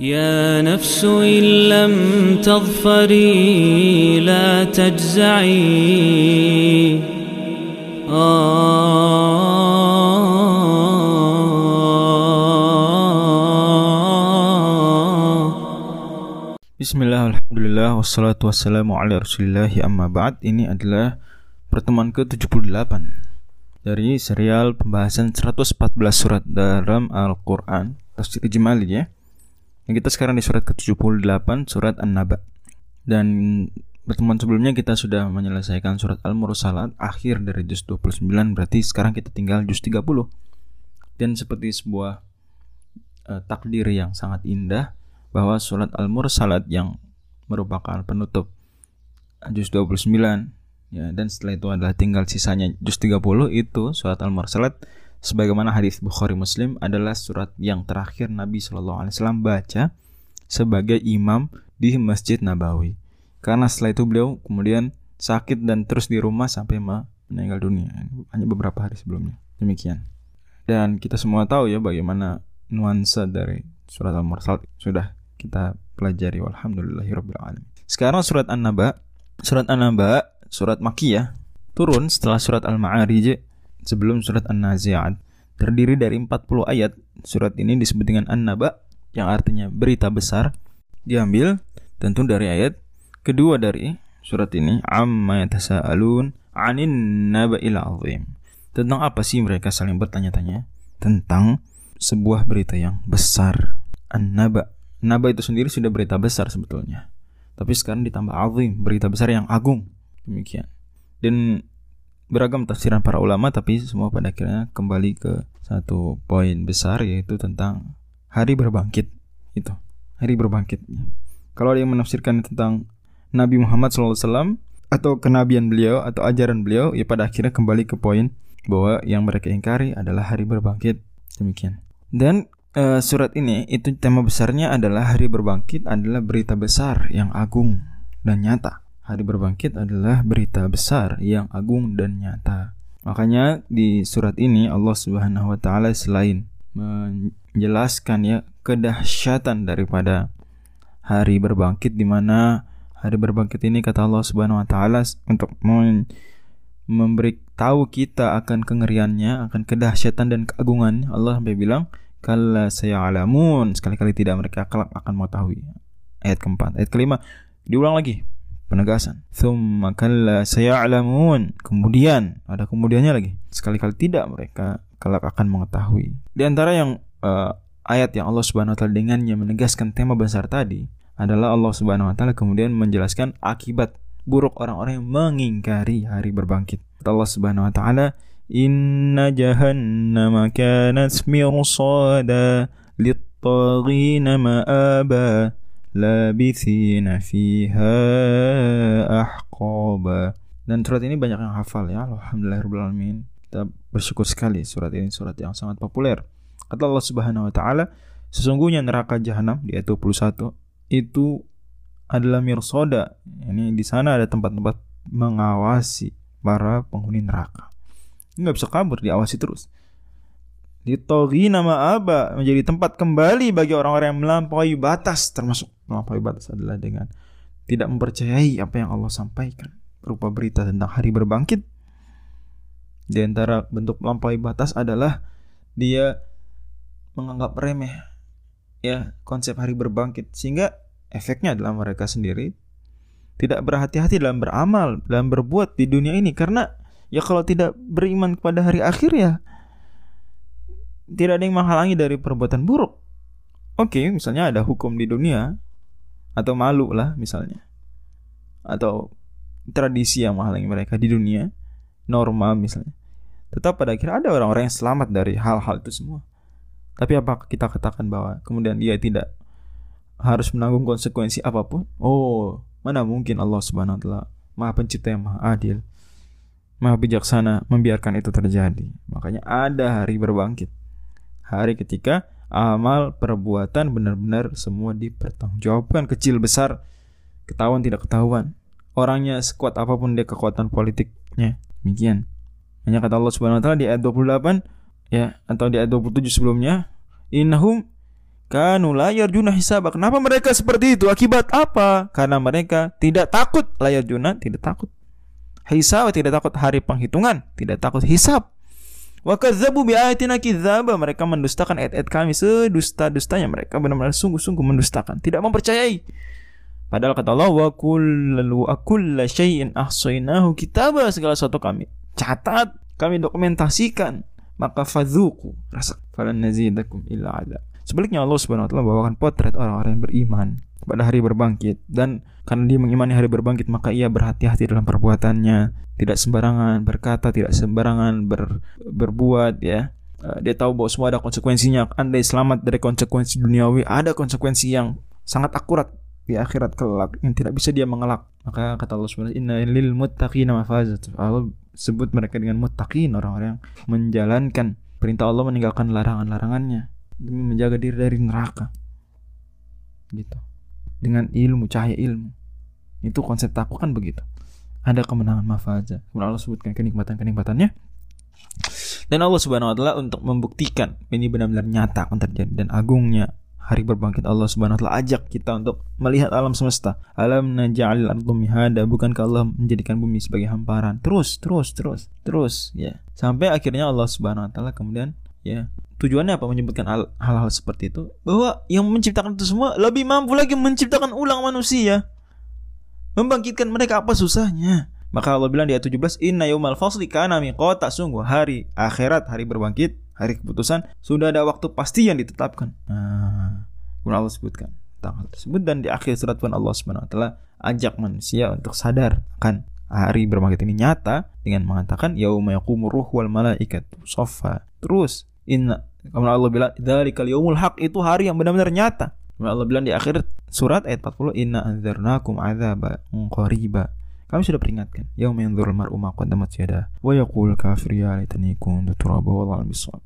يا نفس إن لم تظفري لا تجزعي Bismillah, Alhamdulillah, wassalatu wassalamu ala rasulillahi amma ba'd Ini adalah pertemuan ke-78 Dari serial pembahasan 114 surat dalam Al-Quran Tafsir Jemali ya Yang kita sekarang di surat ke-78, surat An-Naba. Dan pertemuan sebelumnya kita sudah menyelesaikan surat Al-Mursalat Akhir dari juz 29, berarti sekarang kita tinggal juz 30 Dan seperti sebuah uh, takdir yang sangat indah bahwa surat Al-Mursalat yang merupakan penutup juz 29 ya dan setelah itu adalah tinggal sisanya juz 30 itu surat Al-Mursalat sebagaimana hadis Bukhari Muslim adalah surat yang terakhir Nabi Shallallahu alaihi wasallam baca sebagai imam di Masjid Nabawi. Karena setelah itu beliau kemudian sakit dan terus di rumah sampai meninggal dunia. Hanya beberapa hari sebelumnya. Demikian. Dan kita semua tahu ya bagaimana nuansa dari surat Al-Mursalat sudah kita pelajari alamin. Sekarang surat An-Naba, surat An-Naba, surat Makkiyah turun setelah surat Al-Ma'arij sebelum surat An-Nazi'at. Terdiri dari 40 ayat. Surat ini disebut dengan An-Naba yang artinya berita besar. Diambil tentu dari ayat kedua dari surat ini amma yatasaalun 'anin naba'il 'azim. Tentang apa sih mereka saling bertanya-tanya? Tentang sebuah berita yang besar. An-Naba Naba itu sendiri sudah berita besar sebetulnya. Tapi sekarang ditambah azim, berita besar yang agung. Demikian. Dan beragam tafsiran para ulama tapi semua pada akhirnya kembali ke satu poin besar yaitu tentang hari berbangkit itu. Hari berbangkit. Kalau ada yang menafsirkan tentang Nabi Muhammad SAW atau kenabian beliau atau ajaran beliau ya pada akhirnya kembali ke poin bahwa yang mereka ingkari adalah hari berbangkit. Demikian. Dan uh, surat ini itu tema besarnya adalah hari berbangkit adalah berita besar yang agung dan nyata. Hari berbangkit adalah berita besar yang agung dan nyata. Makanya di surat ini Allah Subhanahu wa taala selain menjelaskan ya kedahsyatan daripada hari berbangkit di mana hari berbangkit ini kata Allah Subhanahu wa taala untuk memberi tahu kita akan kengeriannya, akan kedahsyatan dan keagungan. Allah sampai bilang kalla sayalamun sekali-kali tidak mereka kelak akan mengetahui ayat keempat ayat kelima diulang lagi penegasan. Thumma kalla sayalamun. Kemudian ada kemudiannya lagi. Sekali-kali tidak mereka kelak akan mengetahui. Di antara yang uh, ayat yang Allah Subhanahu wa taala dengannya menegaskan tema besar tadi adalah Allah Subhanahu wa taala kemudian menjelaskan akibat buruk orang-orang yang mengingkari hari berbangkit. Allah Subhanahu wa taala Inna jahannam kanat mirsada Littagina ma'aba Labithina fiha ahqaba. Dan surat ini banyak yang hafal ya Alhamdulillahirrahmanirrahim Kita bersyukur sekali surat ini surat yang sangat populer. Kata Allah subhanahu wa ta'ala Sesungguhnya neraka jahanam di ayat 21 Itu adalah mirsoda. Ini di sana ada tempat-tempat mengawasi para penghuni neraka. Nggak bisa kabur diawasi terus. Ditori nama Aba menjadi tempat kembali bagi orang-orang yang melampaui batas termasuk melampaui batas adalah dengan tidak mempercayai apa yang Allah sampaikan. Berupa berita tentang hari berbangkit. Di antara bentuk melampaui batas adalah dia menganggap remeh ya konsep hari berbangkit. Sehingga efeknya adalah mereka sendiri tidak berhati-hati dalam beramal dalam berbuat di dunia ini. Karena ya kalau tidak beriman kepada hari akhir ya tidak ada yang menghalangi dari perbuatan buruk. Oke, misalnya ada hukum di dunia atau malu lah misalnya. Atau tradisi yang menghalangi mereka di dunia, norma misalnya. Tetap pada akhirnya ada orang-orang yang selamat dari hal-hal itu semua. Tapi apakah kita katakan bahwa kemudian dia tidak harus menanggung konsekuensi apa pun? Oh, mana mungkin Allah Subhanahu wa taala Maha Pencipta yang Maha Adil maha bijaksana membiarkan itu terjadi. Makanya ada hari berbangkit. Hari ketika amal perbuatan benar-benar semua dipertanggungjawabkan kecil besar ketahuan tidak ketahuan orangnya sekuat apa pun dia kekuatan politiknya demikian hanya kata Allah Subhanahu wa taala di ayat 28 ya atau di ayat 27 sebelumnya innahum Kanu la yarjuna hisaba. Kenapa mereka seperti itu? Akibat apa? Karena mereka tidak takut layar juna, tidak takut. Hisab tidak takut hari penghitungan, tidak takut hisab. Wa kadzabu bi ayatina kidzaba. Mereka mendustakan ayat-ayat kami sedusta-dustanya mereka benar-benar sungguh-sungguh mendustakan, tidak mempercayai. Padahal kata Allah wa kullu akulla syai'in ahsaynahu kitaba segala sesuatu kami catat, kami dokumentasikan. Maka fadzuku rasa falan nazidakum illa adab. Sebaliknya Allah Subhanahu wa taala bawakan potret orang-orang yang beriman pada hari berbangkit dan karena dia mengimani hari berbangkit maka ia berhati-hati dalam perbuatannya, tidak sembarangan berkata, tidak sembarangan ber, berbuat ya. Eh, dia tahu bahwa semua ada konsekuensinya. Andai selamat dari konsekuensi duniawi, ada konsekuensi yang sangat akurat di akhirat kelak yang tidak bisa dia mengelak. Maka kata Allah Subhanahu Inna lil muttaqina mafazat. Allah sebut mereka dengan muttaqin orang-orang yang menjalankan perintah Allah meninggalkan larangan-larangannya demi menjaga diri dari neraka gitu dengan ilmu cahaya ilmu itu konsep takwa kan begitu ada kemenangan mafaza kemudian Allah sebutkan kenikmatan kenikmatannya dan Allah subhanahu wa taala untuk membuktikan ini benar-benar nyata akan terjadi dan agungnya hari berbangkit Allah Subhanahu wa taala ajak kita untuk melihat alam semesta. Alam naj'al ardu mihada, bukankah Allah menjadikan bumi sebagai hamparan? Terus, terus, terus, terus ya. Sampai akhirnya Allah Subhanahu wa taala kemudian ya Tujuannya apa menyebutkan hal-hal seperti itu? Bahwa yang menciptakan itu semua lebih mampu lagi menciptakan ulang manusia. Membangkitkan mereka apa susahnya? Maka Allah bilang di ayat 17, "Inna yaumal fasli kana miqata." Sungguh hari akhirat, hari berbangkit, hari keputusan sudah ada waktu pasti yang ditetapkan. Nah, Allah sebutkan tentang hal tersebut dan di akhir surat pun Allah Subhanahu wa taala ajak manusia untuk sadar akan hari berbangkit ini nyata dengan mengatakan yauma ruh wal malaikatu saffa. Terus Inna Kemudian Allah bilang dzalikal yaumul haq itu hari yang benar-benar nyata. Kemudian Allah bilang di akhir surat ayat 40 inna anzarnakum adzaba qariba. Kami sudah peringatkan. Yauma yanzurul mar'u ma qaddamat yada wa yaqul kafir ya laitani kuntu turaba wallahu bisawab.